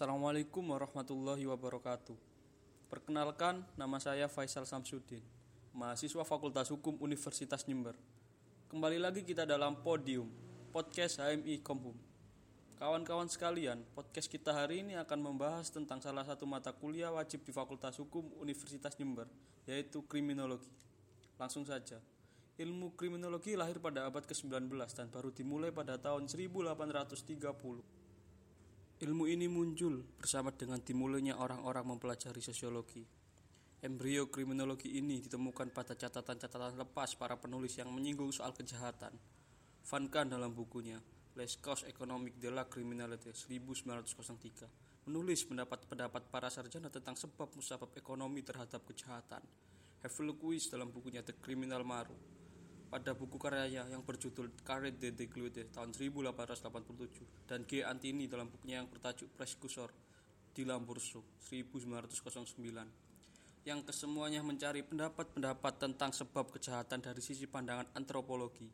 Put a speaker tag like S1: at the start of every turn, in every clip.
S1: Assalamualaikum warahmatullahi wabarakatuh. Perkenalkan, nama saya Faisal Samsudin, mahasiswa Fakultas Hukum Universitas Jember. Kembali lagi kita dalam Podium, podcast HMI Komhum. Kawan-kawan sekalian, podcast kita hari ini akan membahas tentang salah satu mata kuliah wajib di Fakultas Hukum Universitas Jember, yaitu kriminologi. Langsung saja. Ilmu kriminologi lahir pada abad ke-19 dan baru dimulai pada tahun 1830. Ilmu ini muncul bersama dengan dimulainya orang-orang mempelajari sosiologi. Embrio kriminologi ini ditemukan pada catatan-catatan lepas para penulis yang menyinggung soal kejahatan. Van Kahn dalam bukunya Les Causes Economiques de la Criminalité 1903 menulis pendapat-pendapat para sarjana tentang sebab musabab ekonomi terhadap kejahatan. Havelock dalam bukunya The Criminal Maru pada buku karyanya yang berjudul Carret de Declude tahun 1887 dan G. Antini dalam bukunya yang bertajuk Preskusor di Lamburso 1909 yang kesemuanya mencari pendapat-pendapat tentang sebab kejahatan dari sisi pandangan antropologi.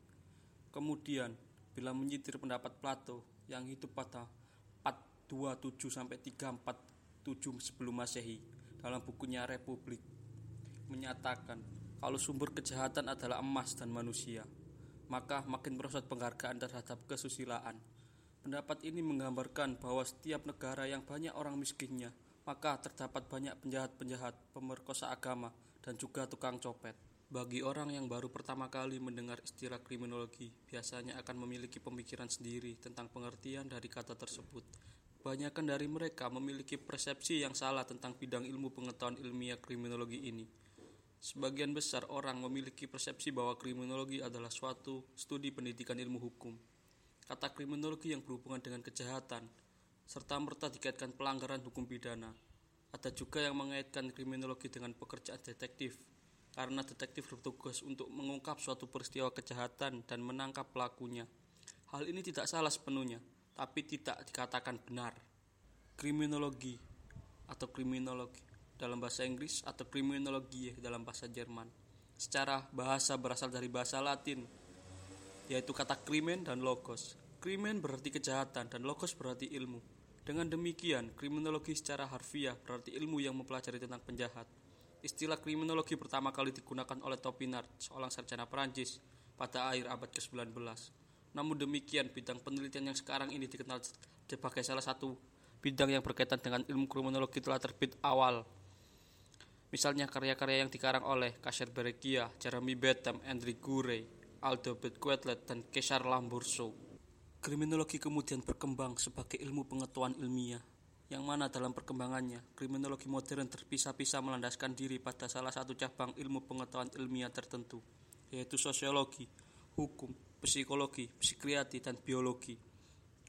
S1: Kemudian, bila menyitir pendapat Plato yang hidup pada 427 sampai 347 sebelum Masehi dalam bukunya Republik menyatakan kalau sumber kejahatan adalah emas dan manusia, maka makin merosot penghargaan terhadap kesusilaan. Pendapat ini menggambarkan bahwa setiap negara yang banyak orang miskinnya, maka terdapat banyak penjahat-penjahat, pemerkosa agama, dan juga tukang copet. Bagi orang yang baru pertama kali mendengar istilah kriminologi, biasanya akan memiliki pemikiran sendiri tentang pengertian dari kata tersebut. Banyakan dari mereka memiliki persepsi yang salah tentang bidang ilmu pengetahuan ilmiah kriminologi ini. Sebagian besar orang memiliki persepsi bahwa kriminologi adalah suatu studi pendidikan ilmu hukum. Kata kriminologi yang berhubungan dengan kejahatan, serta merta dikaitkan pelanggaran hukum pidana. Ada juga yang mengaitkan kriminologi dengan pekerjaan detektif, karena detektif bertugas untuk mengungkap suatu peristiwa kejahatan dan menangkap pelakunya. Hal ini tidak salah sepenuhnya, tapi tidak dikatakan benar. Kriminologi atau kriminologi dalam bahasa Inggris atau kriminologi dalam bahasa Jerman. Secara bahasa berasal dari bahasa Latin, yaitu kata krimen dan logos. Krimen berarti kejahatan dan logos berarti ilmu. Dengan demikian, kriminologi secara harfiah berarti ilmu yang mempelajari tentang penjahat. Istilah kriminologi pertama kali digunakan oleh Topinard, seorang sarjana Perancis, pada akhir abad ke-19. Namun demikian, bidang penelitian yang sekarang ini dikenal sebagai salah satu bidang yang berkaitan dengan ilmu kriminologi telah terbit awal Misalnya karya-karya yang dikarang oleh Kasher Berekia, Jeremy Bentham, Andrew Gurey, Aldo Quetlet, dan Kesar Lamburso. Kriminologi kemudian berkembang sebagai ilmu pengetahuan ilmiah, yang mana dalam perkembangannya, kriminologi modern terpisah-pisah melandaskan diri pada salah satu cabang ilmu pengetahuan ilmiah tertentu, yaitu sosiologi, hukum, psikologi, psikiatri, dan biologi.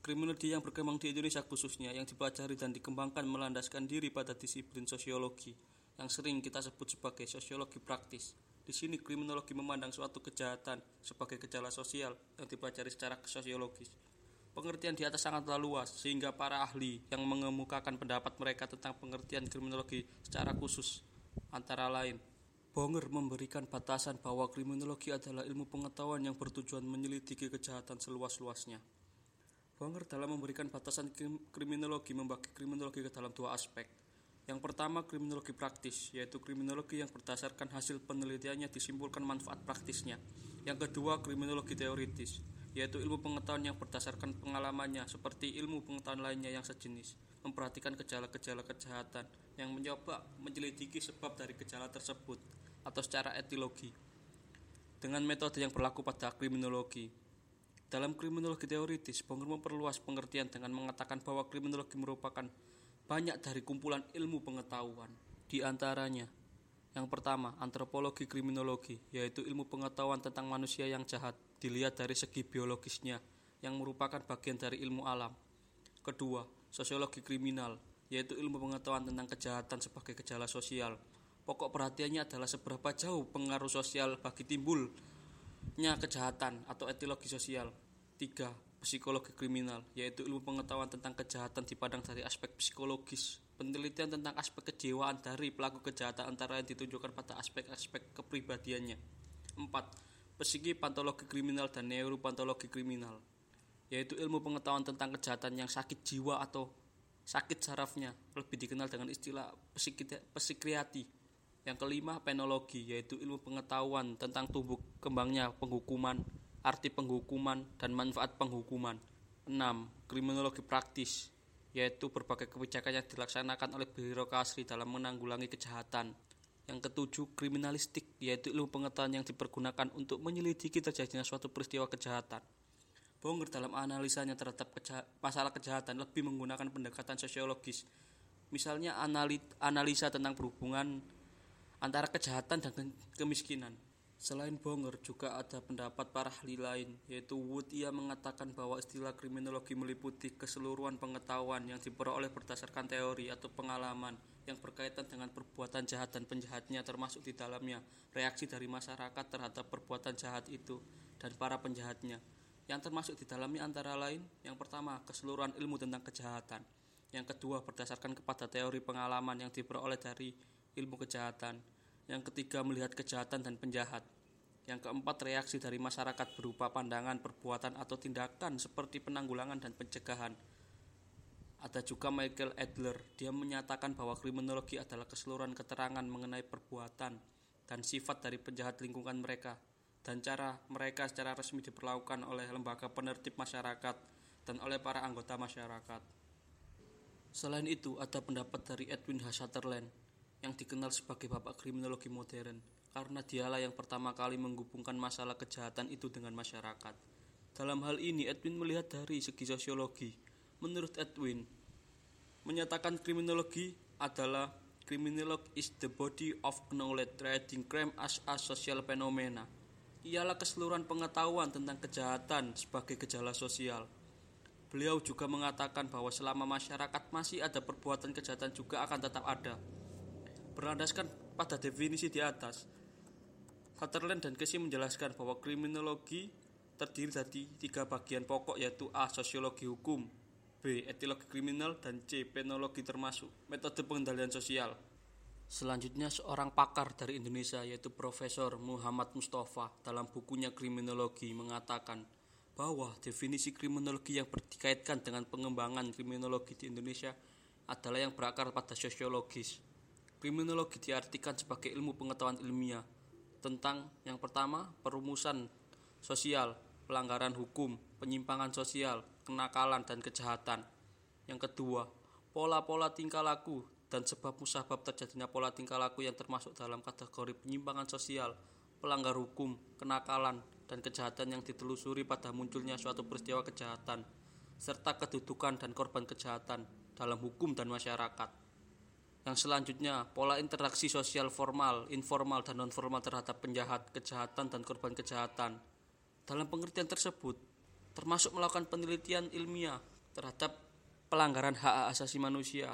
S1: Kriminologi yang berkembang di Indonesia khususnya yang dipelajari dan dikembangkan melandaskan diri pada disiplin sosiologi, yang sering kita sebut sebagai sosiologi praktis. Di sini kriminologi memandang suatu kejahatan sebagai gejala sosial yang dipelajari secara sosiologis. Pengertian di atas sangatlah luas sehingga para ahli yang mengemukakan pendapat mereka tentang pengertian kriminologi secara khusus antara lain Bonger memberikan batasan bahwa kriminologi adalah ilmu pengetahuan yang bertujuan menyelidiki kejahatan seluas-luasnya. Bonger dalam memberikan batasan kriminologi membagi kriminologi ke dalam dua aspek, yang pertama kriminologi praktis, yaitu kriminologi yang berdasarkan hasil penelitiannya disimpulkan manfaat praktisnya. Yang kedua kriminologi teoritis, yaitu ilmu pengetahuan yang berdasarkan pengalamannya seperti ilmu pengetahuan lainnya yang sejenis, memperhatikan gejala-gejala kejahatan yang mencoba menyelidiki sebab dari gejala tersebut atau secara etiologi. Dengan metode yang berlaku pada kriminologi, dalam kriminologi teoritis, Bonger memperluas pengertian dengan mengatakan bahwa kriminologi merupakan banyak dari kumpulan ilmu pengetahuan. Di antaranya, yang pertama, antropologi kriminologi, yaitu ilmu pengetahuan tentang manusia yang jahat, dilihat dari segi biologisnya, yang merupakan bagian dari ilmu alam. Kedua, sosiologi kriminal, yaitu ilmu pengetahuan tentang kejahatan sebagai gejala sosial. Pokok perhatiannya adalah seberapa jauh pengaruh sosial bagi timbulnya kejahatan atau etiologi sosial. Tiga, psikologi kriminal, yaitu ilmu pengetahuan tentang kejahatan dipandang dari aspek psikologis. Penelitian tentang aspek kejiwaan dari pelaku kejahatan antara yang ditunjukkan pada aspek-aspek kepribadiannya. 4. Psiki patologi kriminal dan neuropatologi kriminal, yaitu ilmu pengetahuan tentang kejahatan yang sakit jiwa atau sakit sarafnya, lebih dikenal dengan istilah psikriati. Yang kelima, penologi, yaitu ilmu pengetahuan tentang tumbuh kembangnya penghukuman, arti penghukuman, dan manfaat penghukuman. Enam, Kriminologi praktis, yaitu berbagai kebijakan yang dilaksanakan oleh birokrasi dalam menanggulangi kejahatan. Yang ketujuh, kriminalistik, yaitu ilmu pengetahuan yang dipergunakan untuk menyelidiki terjadinya suatu peristiwa kejahatan. Bonger dalam analisanya terhadap keja masalah kejahatan lebih menggunakan pendekatan sosiologis. Misalnya analisa tentang berhubungan antara kejahatan dan kemiskinan. Selain Bonger, juga ada pendapat para ahli lain, yaitu Wood. Ia mengatakan bahwa istilah kriminologi meliputi keseluruhan pengetahuan yang diperoleh berdasarkan teori atau pengalaman yang berkaitan dengan perbuatan jahat dan penjahatnya, termasuk di dalamnya reaksi dari masyarakat terhadap perbuatan jahat itu dan para penjahatnya. Yang termasuk di dalamnya antara lain, yang pertama, keseluruhan ilmu tentang kejahatan. Yang kedua, berdasarkan kepada teori pengalaman yang diperoleh dari ilmu kejahatan. Yang ketiga, melihat kejahatan dan penjahat. Yang keempat, reaksi dari masyarakat berupa pandangan, perbuatan, atau tindakan seperti penanggulangan dan pencegahan. Ada juga Michael Adler, dia menyatakan bahwa kriminologi adalah keseluruhan keterangan mengenai perbuatan dan sifat dari penjahat lingkungan mereka dan cara mereka secara resmi diperlakukan oleh lembaga penertib masyarakat dan oleh para anggota masyarakat. Selain itu, ada pendapat dari Edwin H. Sutherland yang dikenal sebagai bapak kriminologi modern karena dialah yang pertama kali menghubungkan masalah kejahatan itu dengan masyarakat. Dalam hal ini Edwin melihat dari segi sosiologi. Menurut Edwin, menyatakan kriminologi adalah criminolog is the body of knowledge treating crime as a social phenomena. Ialah keseluruhan pengetahuan tentang kejahatan sebagai gejala sosial. Beliau juga mengatakan bahwa selama masyarakat masih ada perbuatan kejahatan juga akan tetap ada berlandaskan pada definisi di atas. Sutherland dan Casey menjelaskan bahwa kriminologi terdiri dari tiga bagian pokok yaitu A. Sosiologi hukum B. Etiologi kriminal dan C. Penologi termasuk metode pengendalian sosial. Selanjutnya seorang pakar dari Indonesia yaitu Profesor Muhammad Mustafa dalam bukunya Kriminologi mengatakan bahwa definisi kriminologi yang berkaitan dengan pengembangan kriminologi di Indonesia adalah yang berakar pada sosiologis. Kriminologi diartikan sebagai ilmu pengetahuan ilmiah tentang yang pertama perumusan sosial, pelanggaran hukum, penyimpangan sosial, kenakalan dan kejahatan. Yang kedua, pola-pola tingkah laku dan sebab musabab terjadinya pola tingkah laku yang termasuk dalam kategori penyimpangan sosial, pelanggar hukum, kenakalan, dan kejahatan yang ditelusuri pada munculnya suatu peristiwa kejahatan, serta kedudukan dan korban kejahatan dalam hukum dan masyarakat. Yang selanjutnya, pola interaksi sosial formal, informal, dan nonformal terhadap penjahat, kejahatan, dan korban kejahatan. Dalam pengertian tersebut, termasuk melakukan penelitian ilmiah terhadap pelanggaran hak asasi manusia,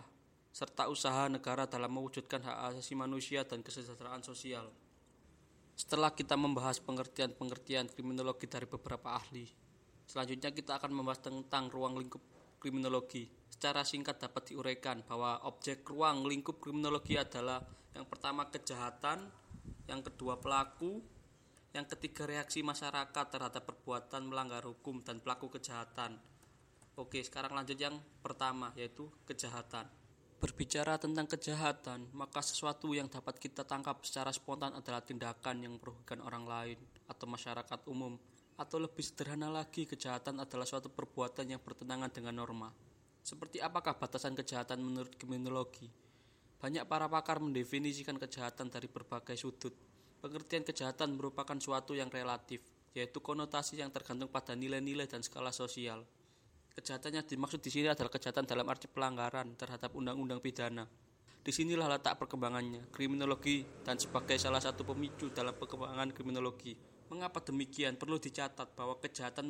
S1: serta usaha negara dalam mewujudkan hak asasi manusia dan kesejahteraan sosial. Setelah kita membahas pengertian-pengertian kriminologi dari beberapa ahli, selanjutnya kita akan membahas tentang ruang lingkup kriminologi. Secara singkat dapat diuraikan bahwa objek ruang lingkup kriminologi adalah yang pertama kejahatan, yang kedua pelaku, yang ketiga reaksi masyarakat terhadap perbuatan melanggar hukum dan pelaku kejahatan. Oke, sekarang lanjut yang pertama yaitu kejahatan. Berbicara tentang kejahatan, maka sesuatu yang dapat kita tangkap secara spontan adalah tindakan yang merugikan orang lain atau masyarakat umum atau lebih sederhana lagi, kejahatan adalah suatu perbuatan yang bertentangan dengan norma. Seperti apakah batasan kejahatan menurut kriminologi? Banyak para pakar mendefinisikan kejahatan dari berbagai sudut. Pengertian kejahatan merupakan suatu yang relatif, yaitu konotasi yang tergantung pada nilai-nilai dan skala sosial. Kejahatan yang dimaksud di sini adalah kejahatan dalam arti pelanggaran terhadap undang-undang pidana. Di sinilah letak perkembangannya, kriminologi dan sebagai salah satu pemicu dalam perkembangan kriminologi. Mengapa demikian? Perlu dicatat bahwa kejahatan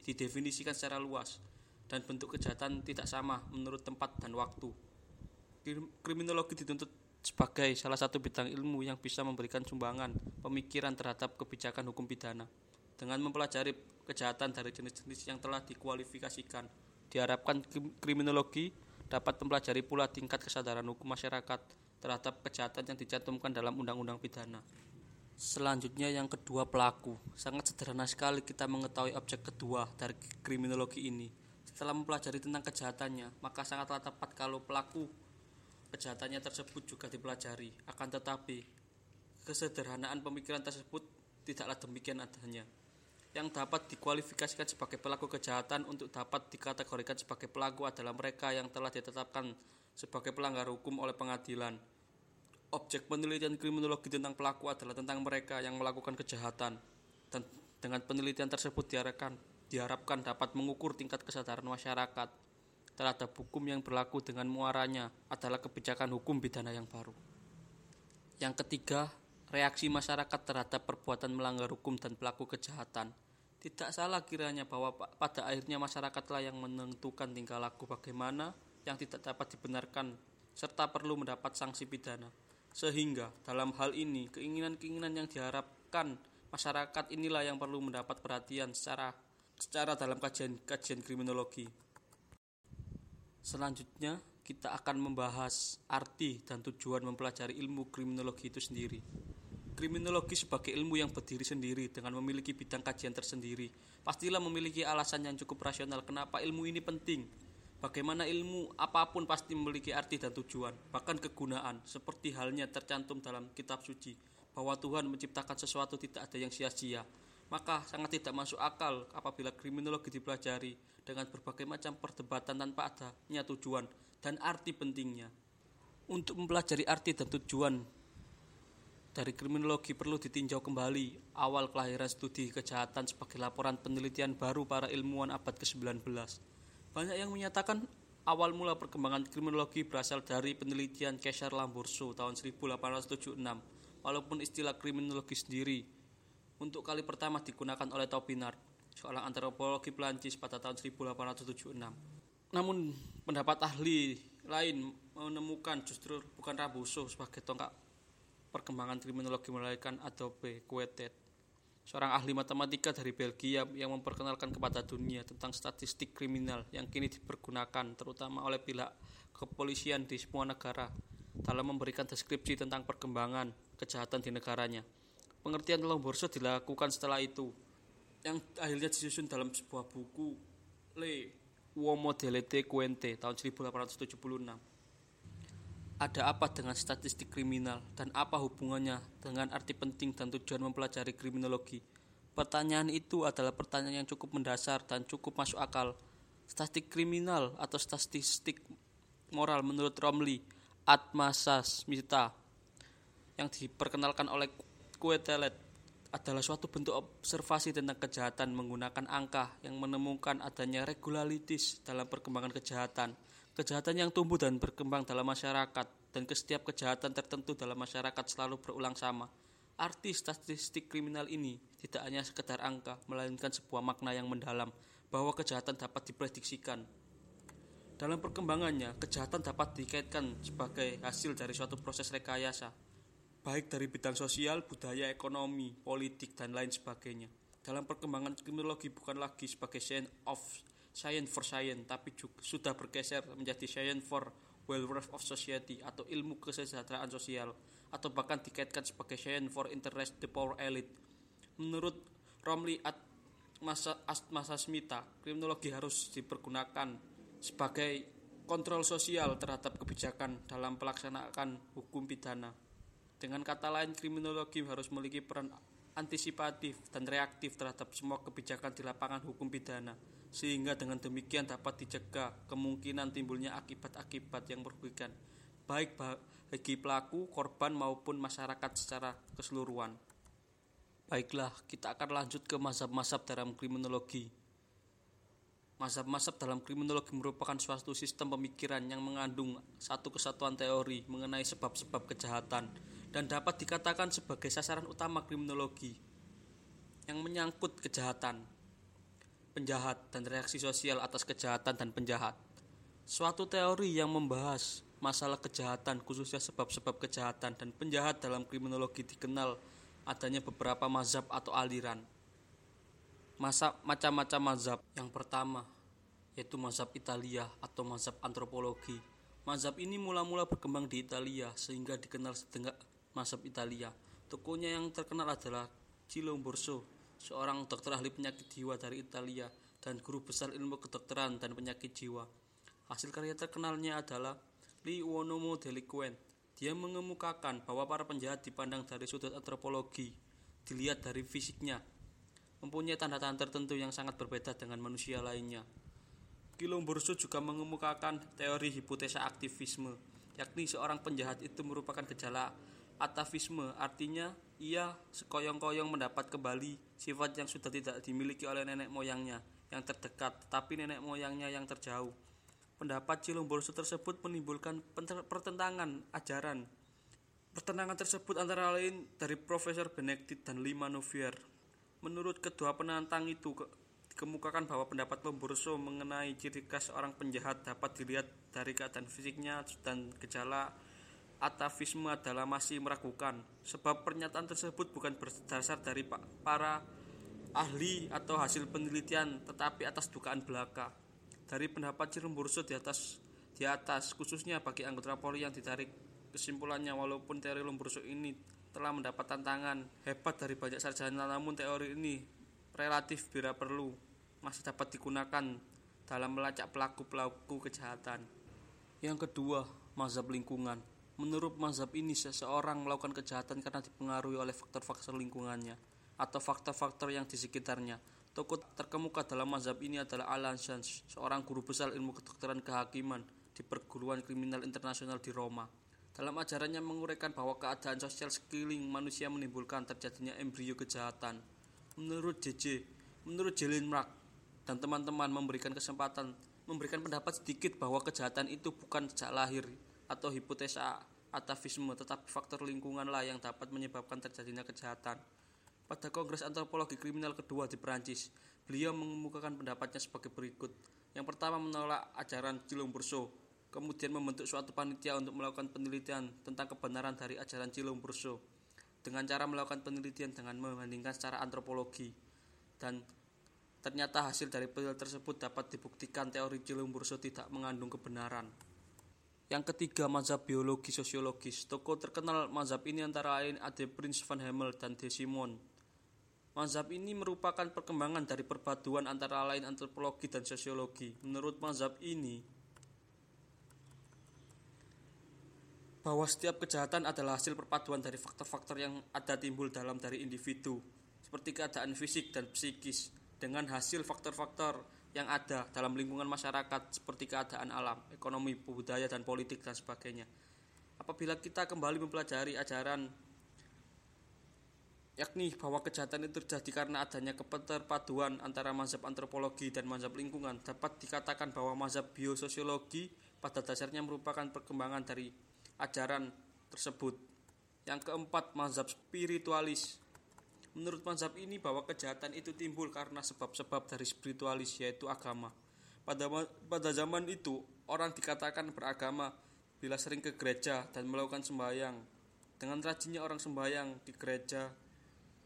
S1: didefinisikan secara luas dan bentuk kejahatan tidak sama menurut tempat dan waktu. Kriminologi dituntut sebagai salah satu bidang ilmu yang bisa memberikan sumbangan pemikiran terhadap kebijakan hukum pidana. Dengan mempelajari kejahatan dari jenis-jenis yang telah dikualifikasikan, diharapkan kriminologi dapat mempelajari pula tingkat kesadaran hukum masyarakat terhadap kejahatan yang dicantumkan dalam undang-undang pidana. Selanjutnya yang kedua pelaku. Sangat sederhana sekali kita mengetahui objek kedua dari kriminologi ini. Setelah mempelajari tentang kejahatannya, maka sangatlah tepat kalau pelaku kejahatannya tersebut juga dipelajari. Akan tetapi, kesederhanaan pemikiran tersebut tidaklah demikian adanya. Yang dapat dikualifikasikan sebagai pelaku kejahatan untuk dapat dikategorikan sebagai pelaku adalah mereka yang telah ditetapkan sebagai pelanggar hukum oleh pengadilan. Objek penelitian kriminologi tentang pelaku adalah tentang mereka yang melakukan kejahatan dan dengan penelitian tersebut diharapkan diharapkan dapat mengukur tingkat kesadaran masyarakat terhadap hukum yang berlaku dengan muaranya adalah kebijakan hukum pidana yang baru. Yang ketiga, reaksi masyarakat terhadap perbuatan melanggar hukum dan pelaku kejahatan. Tidak salah kiranya bahwa pada akhirnya masyarakatlah yang menentukan tingkah laku bagaimana yang tidak dapat dibenarkan serta perlu mendapat sanksi pidana. Sehingga dalam hal ini keinginan-keinginan yang diharapkan masyarakat inilah yang perlu mendapat perhatian secara secara dalam kajian-kajian kriminologi. Selanjutnya kita akan membahas arti dan tujuan mempelajari ilmu kriminologi itu sendiri. Kriminologi sebagai ilmu yang berdiri sendiri dengan memiliki bidang kajian tersendiri, pastilah memiliki alasan yang cukup rasional kenapa ilmu ini penting. Bagaimana ilmu apa pun pasti memiliki arti dan tujuan, bahkan kegunaan, seperti halnya tercantum dalam kitab suci, bahwa Tuhan menciptakan sesuatu tidak ada yang sia-sia. Maka sangat tidak masuk akal apabila kriminologi dipelajari dengan berbagai macam perdebatan tanpa adanya tujuan dan arti pentingnya. Untuk mempelajari arti dan tujuan dari kriminologi perlu ditinjau kembali awal kelahiran studi kejahatan sebagai laporan penelitian baru para ilmuwan abad ke-19. Banyak yang menyatakan awal mula perkembangan kriminologi berasal dari penelitian Kesar Lamborso tahun 1876, walaupun istilah kriminologi sendiri untuk kali pertama digunakan oleh Taubinard, seorang antropologi Perancis pada tahun 1876. Namun pendapat ahli lain menemukan justru bukan Rabuso sebagai tonggak perkembangan kriminologi melahirkan Adobe Quetet, seorang ahli matematika dari Belgia yang memperkenalkan kepada dunia tentang statistik kriminal yang kini dipergunakan terutama oleh pihak kepolisian di semua negara dalam memberikan deskripsi tentang perkembangan kejahatan di negaranya. Pengertian Lomborso dilakukan setelah itu, yang akhirnya disusun dalam sebuah buku Le Uomo delle Quente tahun 1876 ada apa dengan statistik kriminal dan apa hubungannya dengan arti penting dan tujuan mempelajari kriminologi? Pertanyaan itu adalah pertanyaan yang cukup mendasar dan cukup masuk akal. Statistik kriminal atau statistik moral menurut Romley Atmasas Mita yang diperkenalkan oleh Quetelet adalah suatu bentuk observasi tentang kejahatan menggunakan angka yang menemukan adanya regularitis dalam perkembangan kejahatan Kejahatan yang tumbuh dan berkembang dalam masyarakat dan ke setiap kejahatan tertentu dalam masyarakat selalu berulang sama. Arti statistik kriminal ini tidak hanya sekedar angka, melainkan sebuah makna yang mendalam bahwa kejahatan dapat diprediksikan. Dalam perkembangannya, kejahatan dapat dikaitkan sebagai hasil dari suatu proses rekayasa, baik dari bidang sosial, budaya, ekonomi, politik, dan lain sebagainya. Dalam perkembangan kriminologi bukan lagi sebagai science of science for science, tapi juga sudah bergeser menjadi science for welfare of society atau ilmu kesejahteraan sosial atau bahkan dikaitkan sebagai science for interest the power elite. Menurut Romley at masa masa Smita, kriminologi harus dipergunakan sebagai kontrol sosial terhadap kebijakan dalam pelaksanaan hukum pidana. Dengan kata lain, kriminologi harus memiliki peran antisipatif dan reaktif terhadap semua kebijakan di lapangan hukum pidana sehingga dengan demikian dapat dicegah kemungkinan timbulnya akibat-akibat yang merugikan baik bagi pelaku, korban maupun masyarakat secara keseluruhan. Baiklah, kita akan lanjut ke mazhab-mazhab dalam kriminologi. Mazhab-mazhab dalam kriminologi merupakan suatu sistem pemikiran yang mengandung satu kesatuan teori mengenai sebab-sebab kejahatan dan dapat dikatakan sebagai sasaran utama kriminologi yang menyangkut kejahatan penjahat dan reaksi sosial atas kejahatan dan penjahat. Suatu teori yang membahas masalah kejahatan khususnya sebab-sebab kejahatan dan penjahat dalam kriminologi dikenal adanya beberapa mazhab atau aliran. Masa macam-macam mazhab. Yang pertama yaitu mazhab Italia atau mazhab antropologi. Mazhab ini mula-mula berkembang di Italia sehingga dikenal sedenggak mazhab Italia. Tokonya yang terkenal adalah Cilo Borso seorang dokter ahli penyakit jiwa dari Italia dan guru besar ilmu kedokteran dan penyakit jiwa. Hasil karya terkenalnya adalah Li Wonomo Delinquent. Dia mengemukakan bahwa para penjahat dipandang dari sudut antropologi, dilihat dari fisiknya, mempunyai tanda-tanda tertentu yang sangat berbeda dengan manusia lainnya. Kilomborso juga mengemukakan teori hipotesa aktivisme, yakni seorang penjahat itu merupakan gejala atavisme, artinya ia sekoyong-koyong mendapat kembali sifat yang sudah tidak dimiliki oleh nenek moyangnya yang terdekat, tetapi nenek moyangnya yang terjauh. Pendapat Cilomborso tersebut menimbulkan pertentangan ajaran. Pertentangan tersebut antara lain dari Profesor Benedict dan Lima Novier. Menurut kedua penantang itu, dikemukakan bahwa pendapat Lombroso mengenai ciri khas orang penjahat dapat dilihat dari keadaan fisiknya dan gejala atavisme adalah masih meragukan sebab pernyataan tersebut bukan berdasar dari para ahli atau hasil penelitian tetapi atas dugaan belaka dari pendapat Ciremburso di atas di atas khususnya bagi anggota Polri yang ditarik kesimpulannya walaupun teori Lombroso ini telah mendapat tantangan hebat dari banyak sarjana namun teori ini relatif bila perlu masih dapat digunakan dalam melacak pelaku-pelaku kejahatan. Yang kedua, mazhab lingkungan. Menurut mazhab ini, seseorang melakukan kejahatan karena dipengaruhi oleh faktor-faktor lingkungannya atau faktor-faktor yang di sekitarnya. Tokoh terkemuka dalam mazhab ini adalah Alan Sanz, seorang guru besar ilmu kedokteran kehakiman di perguruan kriminal internasional di Roma. Dalam ajarannya menguraikan bahwa keadaan sosial sekeliling manusia menimbulkan terjadinya embrio kejahatan. Menurut JJ, menurut Jelen Mark dan teman-teman memberikan kesempatan memberikan pendapat sedikit bahwa kejahatan itu bukan sejak lahir atau hipotesa atavisme tetapi faktor lingkunganlah yang dapat menyebabkan terjadinya kejahatan. Pada Kongres Antropologi Kriminal kedua di Perancis, beliau mengemukakan pendapatnya sebagai berikut. Yang pertama menolak ajaran Cilung Burso, kemudian membentuk suatu panitia untuk melakukan penelitian tentang kebenaran dari ajaran Cilung Burso dengan cara melakukan penelitian dengan membandingkan secara antropologi dan ternyata hasil dari penelitian tersebut dapat dibuktikan teori Cilumburso tidak mengandung kebenaran. Yang ketiga, mazhab biologi sosiologis. Tokoh terkenal mazhab ini antara lain Ade Prince van Hemel dan De Simon. Mazhab ini merupakan perkembangan dari perpaduan antara lain antropologi dan sosiologi. Menurut mazhab ini, bahwa setiap kejahatan adalah hasil perpaduan dari faktor-faktor yang ada timbul dalam dari individu, seperti keadaan fisik dan psikis, dengan hasil faktor-faktor yang ada dalam lingkungan masyarakat seperti keadaan alam, ekonomi, budaya, dan politik, dan sebagainya. Apabila kita kembali mempelajari ajaran yakni bahwa kejahatan itu terjadi karena adanya keterpaduan antara mazhab antropologi dan mazhab lingkungan dapat dikatakan bahwa mazhab biososiologi pada dasarnya merupakan perkembangan dari ajaran tersebut. Yang keempat, mazhab spiritualis. Menurut mazhab ini bahwa kejahatan itu timbul karena sebab-sebab dari spiritualis yaitu agama. Pada pada zaman itu, orang dikatakan beragama bila sering ke gereja dan melakukan sembahyang. Dengan rajinnya orang sembahyang di gereja,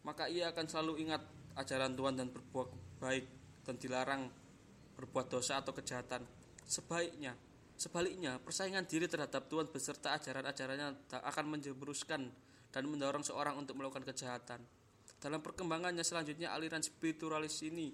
S1: maka ia akan selalu ingat ajaran Tuhan dan berbuat baik dan dilarang berbuat dosa atau kejahatan. Sebaiknya Sebaliknya, persaingan diri terhadap Tuhan beserta ajaran-ajarannya akan menjerumuskan dan mendorong seorang untuk melakukan kejahatan. Dalam perkembangannya selanjutnya aliran spiritualis ini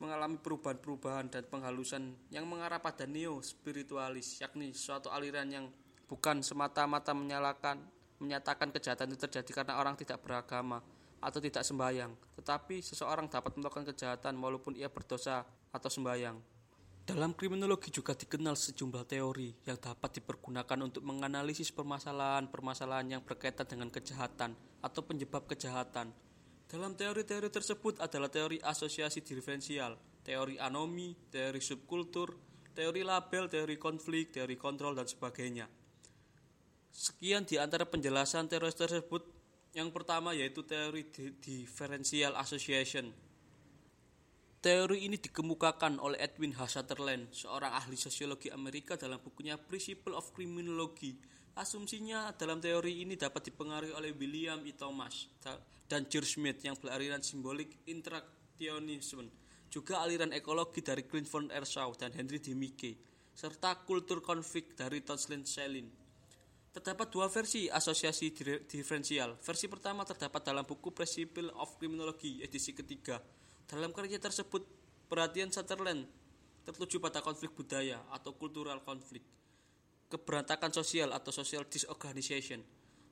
S1: mengalami perubahan-perubahan dan penghalusan yang mengarah pada neo-spiritualis, yakni suatu aliran yang bukan semata-mata menyalakan menyatakan kejahatan itu terjadi karena orang tidak beragama atau tidak sembahyang, tetapi seseorang dapat melakukan kejahatan walaupun ia berdosa atau sembahyang. Dalam kriminologi juga dikenal sejumlah teori yang dapat dipergunakan untuk menganalisis permasalahan-permasalahan yang berkaitan dengan kejahatan atau penyebab kejahatan. Dalam teori-teori tersebut adalah teori asosiasi diferensial, teori anomi, teori subkultur, teori label, teori konflik, teori kontrol, dan sebagainya. Sekian di antara penjelasan teori tersebut. Yang pertama yaitu teori differential association Teori ini dikemukakan oleh Edwin H. Sutherland, seorang ahli sosiologi Amerika dalam bukunya Principle of Criminology. Asumsinya dalam teori ini dapat dipengaruhi oleh William E. Thomas dan George Smith yang beraliran simbolik interaktionisme, juga aliran ekologi dari Clint von Ersau dan Henry D. Mickey, serta kultur konflik dari Tonslin Selin. Terdapat dua versi asosiasi diferensial. Versi pertama terdapat dalam buku Principle of Criminology edisi ketiga dalam karya tersebut, Perhatian Sutherland tertuju pada konflik budaya atau cultural konflik, keberantakan sosial atau social disorganization,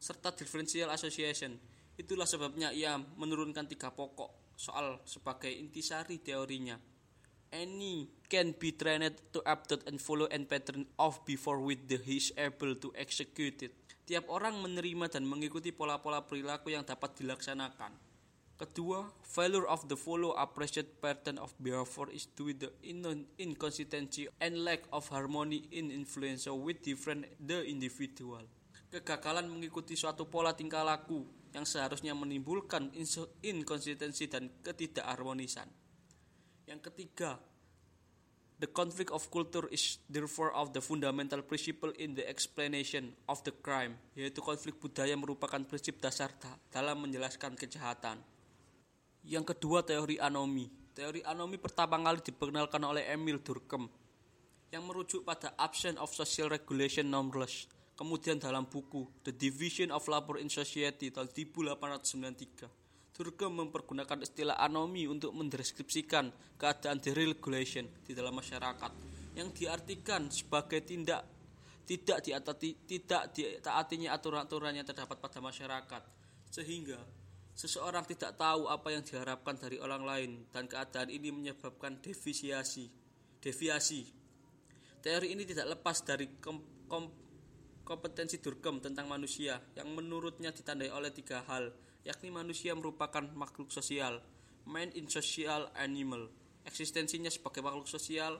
S1: serta differential association. Itulah sebabnya ia menurunkan tiga pokok soal sebagai intisari teorinya. Any can be trained to adopt and follow and pattern of before with the he is able to execute it. Tiap orang menerima dan mengikuti pola-pola perilaku yang dapat dilaksanakan. Kedua, failure of the follow appreciate pattern of behavior is due to the inconsistency and lack of harmony in influence with different the individual. Kegagalan mengikuti suatu pola tingkah laku yang seharusnya menimbulkan inkonsistensi dan ketidakharmonisan. Yang ketiga, The conflict of culture is therefore of the fundamental principle in the explanation of the crime, yaitu konflik budaya merupakan prinsip dasar dalam menjelaskan kejahatan. Yang kedua teori anomi. Teori anomi pertama kali diperkenalkan oleh Emil Durkheim yang merujuk pada absence of social regulation normless. Kemudian dalam buku The Division of Labor in Society tahun 1893, Durkheim mempergunakan istilah anomi untuk mendeskripsikan keadaan deregulation di dalam masyarakat yang diartikan sebagai tindak tidak diatati, tidak ditaatinya aturan-aturan yang terdapat pada masyarakat sehingga Seseorang tidak tahu apa yang diharapkan dari orang lain dan keadaan ini menyebabkan deviasi. Deviasi. Teori ini tidak lepas dari kom kom kompetensi Durkheim tentang manusia yang menurutnya ditandai oleh tiga hal, yakni manusia merupakan makhluk sosial, man in social animal, eksistensinya sebagai makhluk sosial,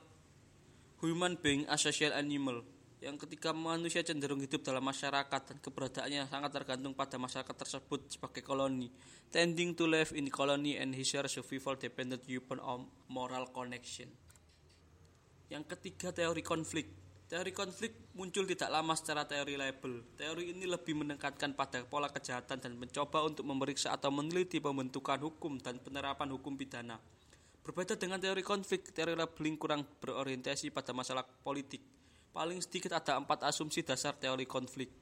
S1: human being a social animal, yang ketika manusia cenderung hidup dalam masyarakat dan keberadaannya sangat tergantung pada masyarakat tersebut sebagai koloni, tending to live in colony and his survival dependent upon moral connection. Yang ketiga teori konflik. Teori konflik muncul tidak lama secara teori label. Teori ini lebih meningkatkan pada pola kejahatan dan mencoba untuk memeriksa atau meneliti pembentukan hukum dan penerapan hukum pidana. Berbeda dengan teori konflik, teori labeling kurang berorientasi pada masalah politik Paling sedikit ada empat asumsi dasar teori konflik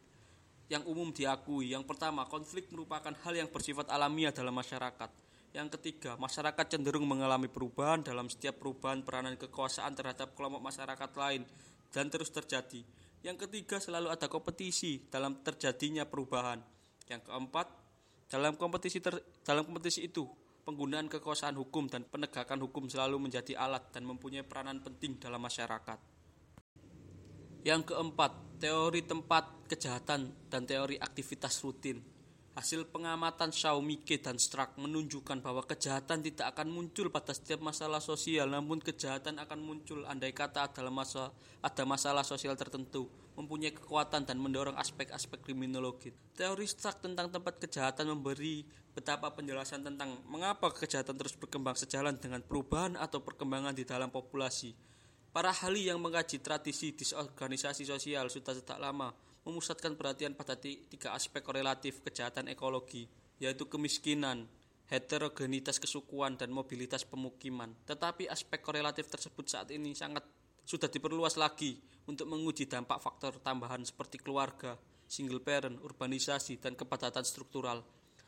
S1: yang umum diakui. Yang pertama, konflik merupakan hal yang bersifat alamiah dalam masyarakat. Yang ketiga, masyarakat cenderung mengalami perubahan dalam setiap perubahan peranan kekuasaan terhadap kelompok masyarakat lain dan terus terjadi. Yang ketiga, selalu ada kompetisi dalam terjadinya perubahan. Yang keempat, dalam kompetisi ter, dalam kompetisi itu, penggunaan kekuasaan hukum dan penegakan hukum selalu menjadi alat dan mempunyai peranan penting dalam masyarakat. Yang keempat, teori tempat kejahatan dan teori aktivitas rutin. Hasil pengamatan Shaumike dan Strack menunjukkan bahwa kejahatan tidak akan muncul pada setiap masalah sosial, namun kejahatan akan muncul andai kata masalah, ada masalah sosial tertentu, mempunyai kekuatan dan mendorong aspek-aspek kriminologi. Teori Strack tentang tempat kejahatan memberi betapa penjelasan tentang mengapa kejahatan terus berkembang sejalan dengan perubahan atau perkembangan di dalam populasi Para ahli yang mengkaji tradisi disorganisasi sosial sudah sejak lama memusatkan perhatian pada tiga aspek korelatif kejahatan ekologi, yaitu kemiskinan, heterogenitas kesukuan, dan mobilitas pemukiman. Tetapi aspek korelatif tersebut saat ini sangat sudah diperluas lagi untuk menguji dampak faktor tambahan seperti keluarga, single parent, urbanisasi, dan kepadatan struktural.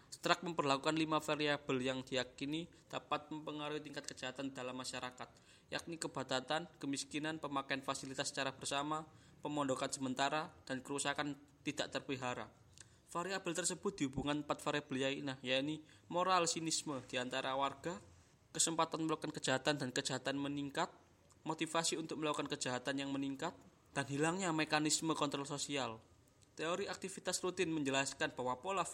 S1: Strack memperlakukan lima variabel yang diyakini dapat mempengaruhi tingkat kejahatan dalam masyarakat, yakni kepadatan, kemiskinan, pemakaian fasilitas secara bersama, pemondokan sementara, dan kerusakan tidak terpelihara. Variabel tersebut dihubungkan empat variabel lainnya, yakni moral sinisme di antara warga, kesempatan melakukan kejahatan dan kejahatan meningkat, motivasi untuk melakukan kejahatan yang meningkat, dan hilangnya mekanisme kontrol sosial. Teori aktivitas rutin menjelaskan bahwa pola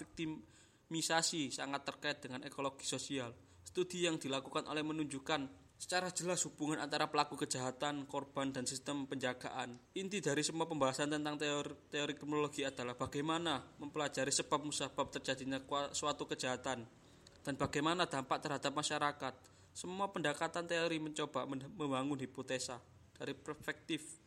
S1: viktimisasi sangat terkait dengan ekologi sosial. Studi yang dilakukan oleh menunjukkan secara jelas hubungan antara pelaku kejahatan, korban, dan sistem penjagaan. Inti dari semua pembahasan tentang teori, teori kriminologi adalah bagaimana mempelajari sebab musabab terjadinya suatu kejahatan dan bagaimana dampak terhadap masyarakat. Semua pendekatan teori mencoba membangun hipotesa dari perspektif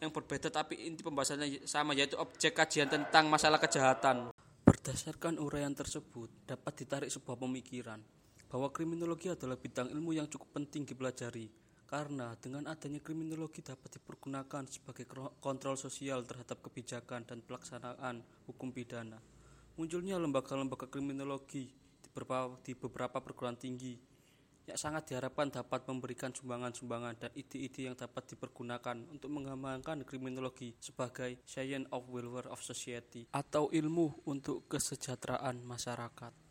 S1: yang berbeda tapi inti pembahasannya sama yaitu objek kajian tentang masalah kejahatan. Berdasarkan uraian tersebut dapat ditarik sebuah pemikiran bahwa kriminologi adalah bidang ilmu yang cukup penting dipelajari karena dengan adanya kriminologi dapat dipergunakan sebagai kontrol sosial terhadap kebijakan dan pelaksanaan hukum pidana. Munculnya lembaga-lembaga kriminologi di beberapa, di beberapa perguruan tinggi yang sangat diharapkan dapat memberikan sumbangan-sumbangan dan ide-ide yang dapat dipergunakan untuk mengembangkan kriminologi sebagai science of welfare of society atau ilmu untuk kesejahteraan masyarakat.